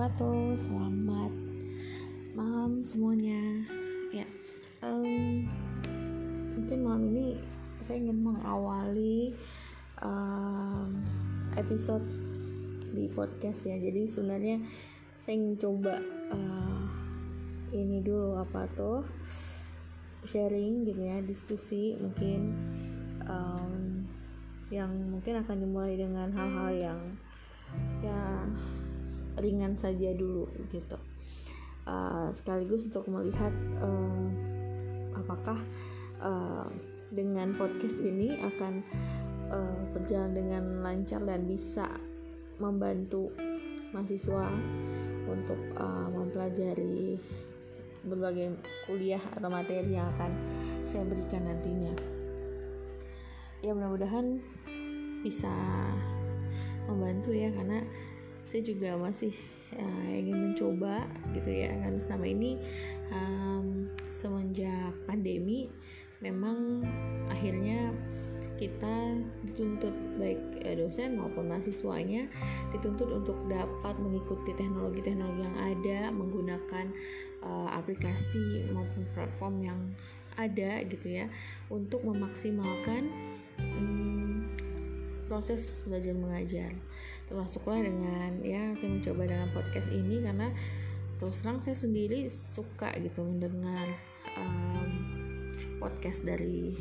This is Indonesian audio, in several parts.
wabarakatuh. Selamat malam semuanya. Ya, um, mungkin malam ini saya ingin mengawali um, episode di podcast ya. Jadi sebenarnya saya ingin coba uh, ini dulu apa tuh sharing gitu ya, diskusi mungkin um, yang mungkin akan dimulai dengan hal-hal yang ya ringan saja dulu gitu. Uh, sekaligus untuk melihat uh, apakah uh, dengan podcast ini akan uh, berjalan dengan lancar dan bisa membantu mahasiswa untuk uh, mempelajari berbagai kuliah atau materi yang akan saya berikan nantinya. Ya mudah-mudahan bisa membantu ya karena saya juga masih uh, ingin mencoba gitu ya. Kan selama ini um, semenjak pandemi memang akhirnya kita dituntut baik dosen maupun mahasiswanya dituntut untuk dapat mengikuti teknologi-teknologi yang ada menggunakan uh, aplikasi maupun platform yang ada gitu ya untuk memaksimalkan um, proses belajar mengajar. Termasuklah dengan ya saya mencoba dengan podcast ini karena terus terang saya sendiri suka gitu mendengar um, podcast dari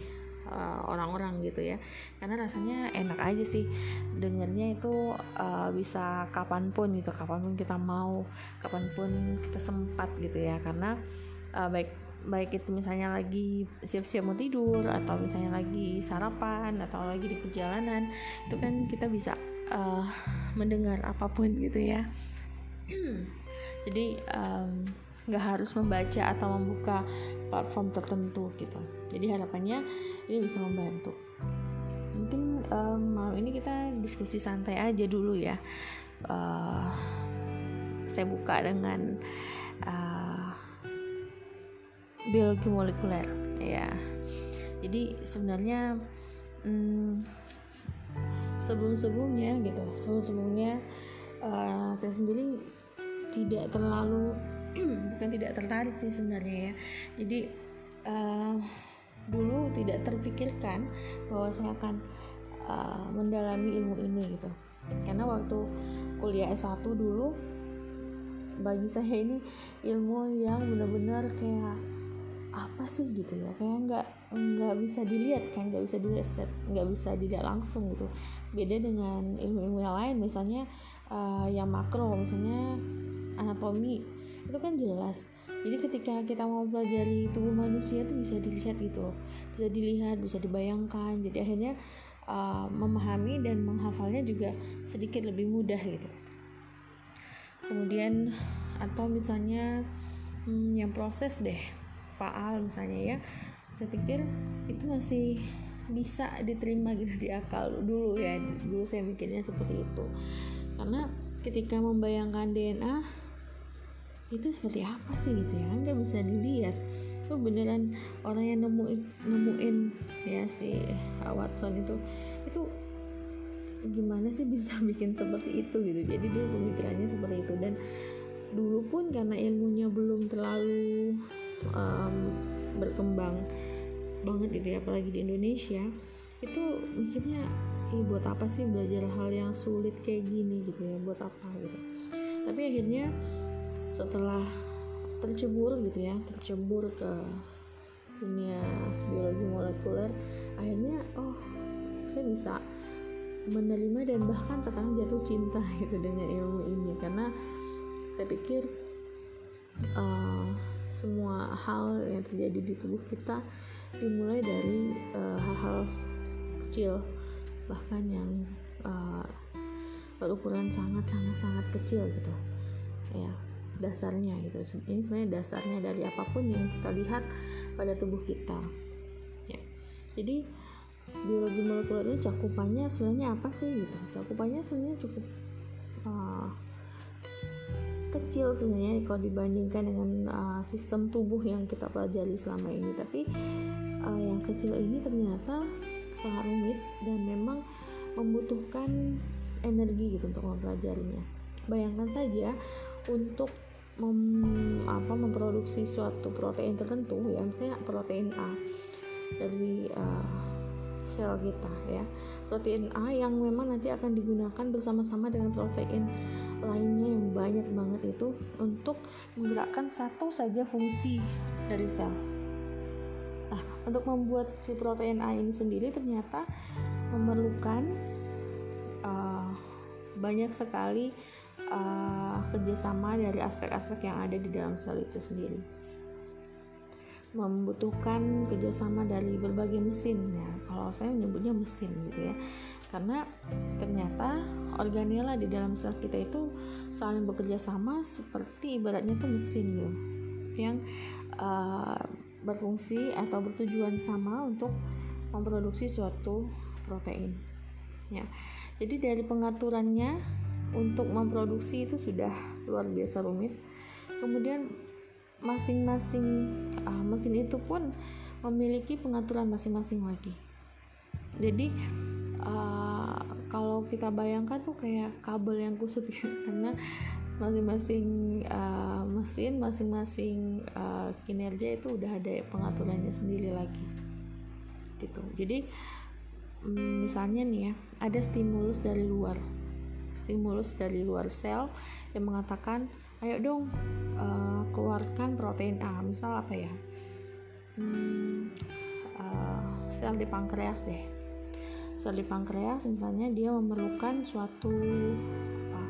orang-orang uh, gitu ya. Karena rasanya enak aja sih dengernya itu uh, bisa kapan pun gitu kapan pun kita mau kapan pun kita sempat gitu ya. Karena uh, baik baik itu misalnya lagi siap-siap mau tidur atau misalnya lagi sarapan atau lagi di perjalanan itu kan kita bisa uh, mendengar apa pun gitu ya. Jadi nggak um, harus membaca atau membuka platform tertentu gitu. Jadi harapannya ini bisa membantu. Mungkin um, malam ini kita diskusi santai aja dulu ya. Uh, saya buka dengan uh, biologi molekuler ya jadi sebenarnya hmm, sebelum-sebelumnya gitu sebelum-sebelumnya uh, saya sendiri tidak terlalu bukan tidak tertarik sih sebenarnya ya. Jadi uh, dulu tidak terpikirkan bahwa saya akan uh, mendalami ilmu ini gitu. Karena waktu kuliah S1 dulu bagi saya ini ilmu yang benar-benar kayak apa sih gitu ya? Kayak nggak nggak bisa dilihat kan nggak bisa dilihat nggak bisa dilihat langsung gitu. Beda dengan ilmu-ilmu yang lain misalnya uh, yang makro misalnya anatomi itu kan jelas. Jadi ketika kita mau pelajari tubuh manusia itu bisa dilihat gitu loh. Bisa dilihat bisa dibayangkan. Jadi akhirnya uh, memahami dan menghafalnya juga sedikit lebih mudah gitu. Kemudian atau misalnya hmm, yang proses deh faal misalnya ya. Saya pikir itu masih bisa diterima gitu di akal dulu ya. Dulu saya mikirnya seperti itu. Karena ketika membayangkan DNA itu seperti apa sih gitu ya? Nggak bisa dilihat. Itu beneran orang yang nemuin nemuin ya si Watson itu itu gimana sih bisa bikin seperti itu gitu? Jadi dulu pemikirannya seperti itu. Dan dulu pun karena ilmunya belum terlalu um, berkembang banget gitu ya apalagi di Indonesia. Itu mikirnya Ih, buat apa sih belajar hal yang sulit kayak gini? gitu ya buat apa? gitu. Tapi akhirnya setelah tercebur gitu ya tercebur ke dunia biologi molekuler akhirnya oh saya bisa menerima dan bahkan sekarang jatuh cinta gitu dengan ilmu ini. Karena saya pikir uh, semua hal yang terjadi di tubuh kita dimulai dari uh, hal-hal uh, kecil bahkan yang uh, berukuran sangat sangat sangat kecil gitu. Ya dasarnya gitu. Ini sebenarnya dasarnya dari apa pun yang kita lihat pada tubuh kita. Ya jadi biologi molekuler ini cakupannya sebenarnya apa sih gitu? Cakupannya sebenarnya cukup uh, kecil sebenarnya kalau dibandingkan dengan uh, sistem tubuh yang kita pelajari selama ini. Tapi uh, yang kecil ini ternyata sangat rumit dan memang membutuhkan energi gitu untuk mempelajarinya. Bayangkan saja untuk mem, apa memproduksi suatu protein tertentu ya misalnya protein A dari uh, sel kita ya. Protein A yang memang nanti akan digunakan bersama-sama dengan protein lainnya yang banyak banget itu untuk menggerakkan satu saja fungsi dari sel. Nah, untuk membuat si protein A ini sendiri ternyata memerlukan uh, banyak sekali uh, kerjasama dari aspek-aspek yang ada di dalam sel itu sendiri. Membutuhkan kerjasama dari berbagai mesin. Ya kalau saya menyebutnya mesin gitu ya karena ternyata organela di dalam sel kita itu saling bekerja sama seperti ibaratnya itu mesin gitu yang uh, berfungsi atau bertujuan sama untuk memproduksi suatu protein ya. Jadi dari pengaturannya untuk memproduksi itu sudah luar biasa rumit. Kemudian masing-masing uh, mesin itu pun memiliki pengaturan masing-masing lagi. Jadi uh, kalau kita bayangkan tuh kayak kabel yang kusut ya karena masing-masing uh, mesin masing-masing uh, kinerja itu udah ada pengaturannya sendiri lagi. Gitu. Jadi misalnya nih ya ada stimulus dari luar. Stimulus dari luar sel yang mengatakan ayo dong uh, keluarkan protein A. Misal apa ya? Hmm, uh, sel di pankreas deh sel di pankreas misalnya dia memerlukan suatu apa?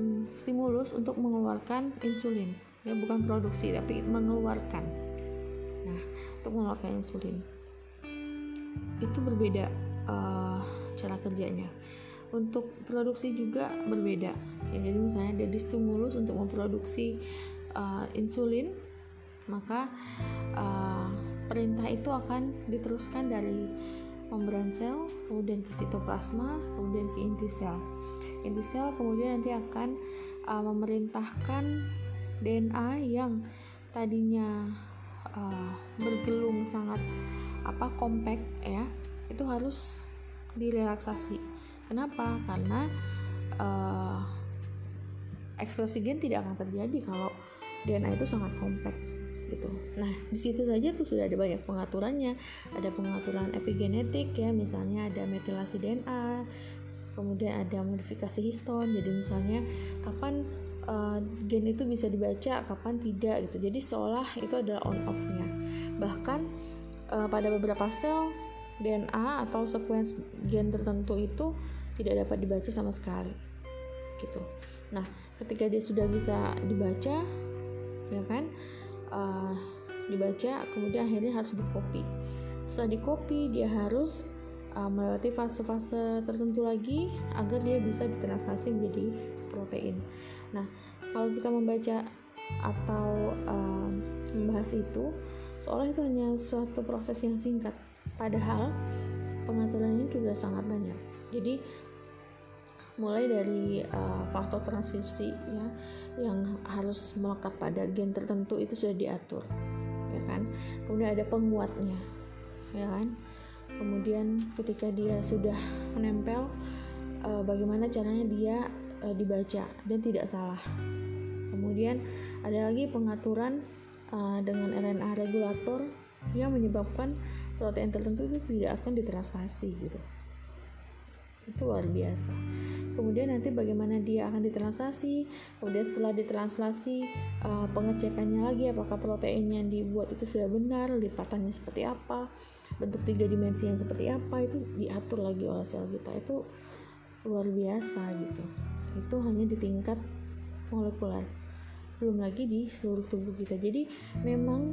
Hmm, stimulus untuk mengeluarkan insulin. Ya bukan produksi tapi mengeluarkan. Nah untuk mengeluarkan insulin. Itu berbeda uh, cara kerjanya. Untuk produksi juga berbeda. Ya, jadi misalnya ada stimulus untuk memproduksi uh, insulin maka uh, perintah itu akan diteruskan dari membran sel kemudian ke sitoplasma kemudian ke inti sel. Inti sel kemudian nanti akan uh, memerintahkan DNA yang tadinya uh, bergelung sangat apa kompak ya itu harus direlaksasi. Kenapa? Karena uh, ekspresi gen tidak akan terjadi kalau DNA itu sangat kompak gitu. Nah, di situ saja tuh sudah ada banyak pengaturannya. Ada pengaturan epigenetik ya, misalnya ada metilasi DNA, kemudian ada modifikasi histon. Jadi misalnya kapan uh, gen itu bisa dibaca, kapan tidak gitu. Jadi seolah itu adalah on off-nya. Bahkan uh, pada beberapa sel DNA atau sequence gen tertentu itu tidak dapat dibaca sama sekali gitu nah ketika dia sudah bisa dibaca ya kan uh, dibaca kemudian akhirnya harus di copy setelah di copy dia harus uh, melewati fase-fase tertentu lagi agar dia bisa ditranslasi menjadi protein. Nah kalau kita membaca atau uh, membahas itu seolah itu hanya suatu proses yang singkat. Padahal pengaturannya juga sangat banyak. Jadi mulai dari uh, faktor transkripsi ya yang harus melekat pada gen tertentu itu sudah diatur ya kan? Kemudian ada penguatnya ya kan? Kemudian ketika dia sudah menempel uh, bagaimana caranya dia uh, dibaca dan tidak salah? Kemudian ada lagi pengaturan uh, dengan RNA regulator yang menyebabkan protein tertentu itu tidak akan ditranslasi gitu itu luar biasa. Kemudian nanti bagaimana dia akan ditranslasi? Kemudian setelah ditranslasi uh, pengecekannya lagi apakah protein yang dibuat itu sudah benar lipatannya seperti apa bentuk tiga dimensi yang seperti apa itu diatur lagi oleh sel kita. Itu luar biasa gitu. Itu hanya di tingkat molekuler belum lagi di seluruh tubuh kita. Jadi memang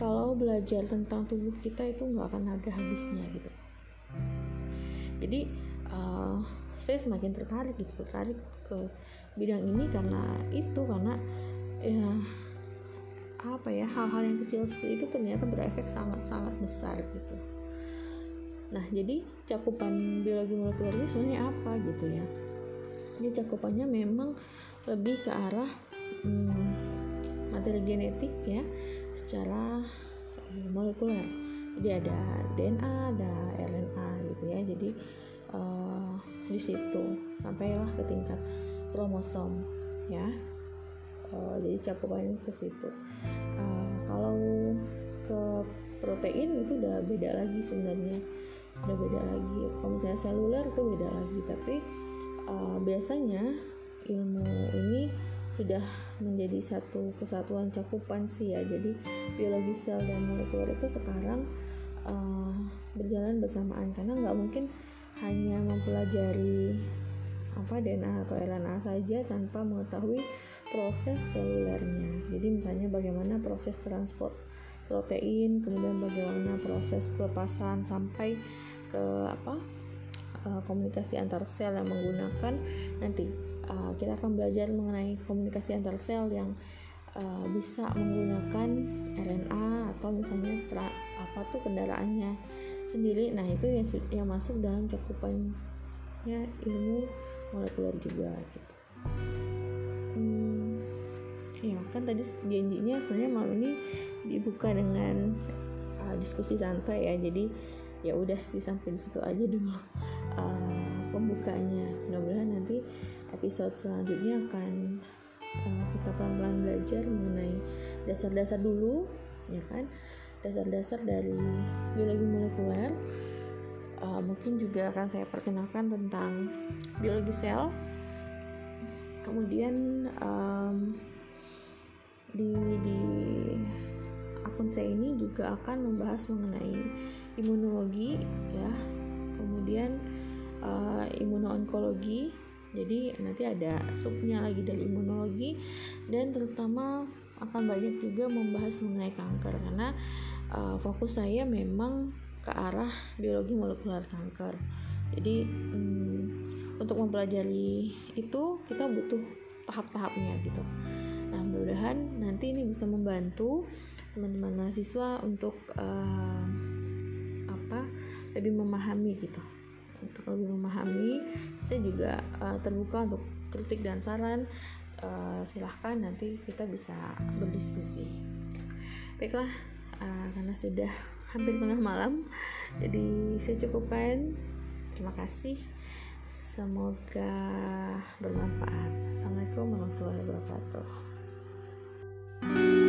kalau belajar tentang tubuh kita itu nggak akan ada habisnya gitu. Jadi uh, saya semakin tertarik gitu tertarik ke bidang ini karena itu karena ya apa ya hal-hal yang kecil seperti itu ternyata berefek sangat-sangat besar gitu. Nah jadi cakupan biologi molekuler ini sebenarnya apa gitu ya? Ini cakupannya memang lebih ke arah hmm, materi genetik ya secara eh, molekuler. Jadi ada DNA ada RNA gitu ya. Jadi uh, di situ. Sampailah ke tingkat kromosom ya. Uh, jadi cakupannya ke situ. Uh, kalau ke protein itu udah beda lagi sebenarnya. Sudah beda lagi. Kalau misalnya seluler itu beda lagi. Tapi uh, biasanya ilmu ini sudah menjadi satu kesatuan cakupan sih ya. Jadi biologi sel dan molekuler itu sekarang uh, berjalan bersamaan. Karena nggak mungkin hanya mempelajari apa DNA atau RNA saja tanpa mengetahui proses selulernya. Jadi misalnya bagaimana proses transport protein kemudian bagaimana proses pelepasan sampai ke apa uh, komunikasi antar sel yang menggunakan. Nanti uh, kita akan belajar mengenai komunikasi antar sel yang uh, bisa menggunakan RNA atau misalnya apa tuh kendaraannya sendiri. Nah itu yang yang masuk dalam cakupannya ilmu molekuler juga gitu. Hmm, ya kan tadi janjinya sebenarnya malam ini dibuka dengan uh, diskusi santai ya. Jadi ya udah sih sampai situ aja dulu uh, pembukanya mudah-mudahan nanti episode selanjutnya akan uh, kita pelan-pelan belajar mengenai dasar-dasar dulu ya kan dasar-dasar dari biologi molekuler uh, mungkin juga akan saya perkenalkan tentang biologi sel. Kemudian um, di di akun saya ini juga akan membahas mengenai imunologi ya. Kemudian uh, imunoonkologi. Jadi nanti ada subnya lagi dari imunologi dan terutama akan banyak juga membahas mengenai kanker. Karena uh, fokus saya memang ke arah biologi molekuler kanker. Jadi um, untuk mempelajari itu kita butuh tahap-tahapnya gitu. Nah mudah-mudahan nanti ini bisa membantu teman-teman mahasiswa untuk uh, apa lebih memahami gitu. Untuk lebih memahami saya juga uh, terbuka untuk kritik dan saran uh, silahkan nanti kita bisa berdiskusi. Baiklah uh, karena sudah hampir tengah malam jadi saya cukupkan. Terima kasih. Semoga bermanfaat. Assalamualaikum warahmatullahi wabarakatuh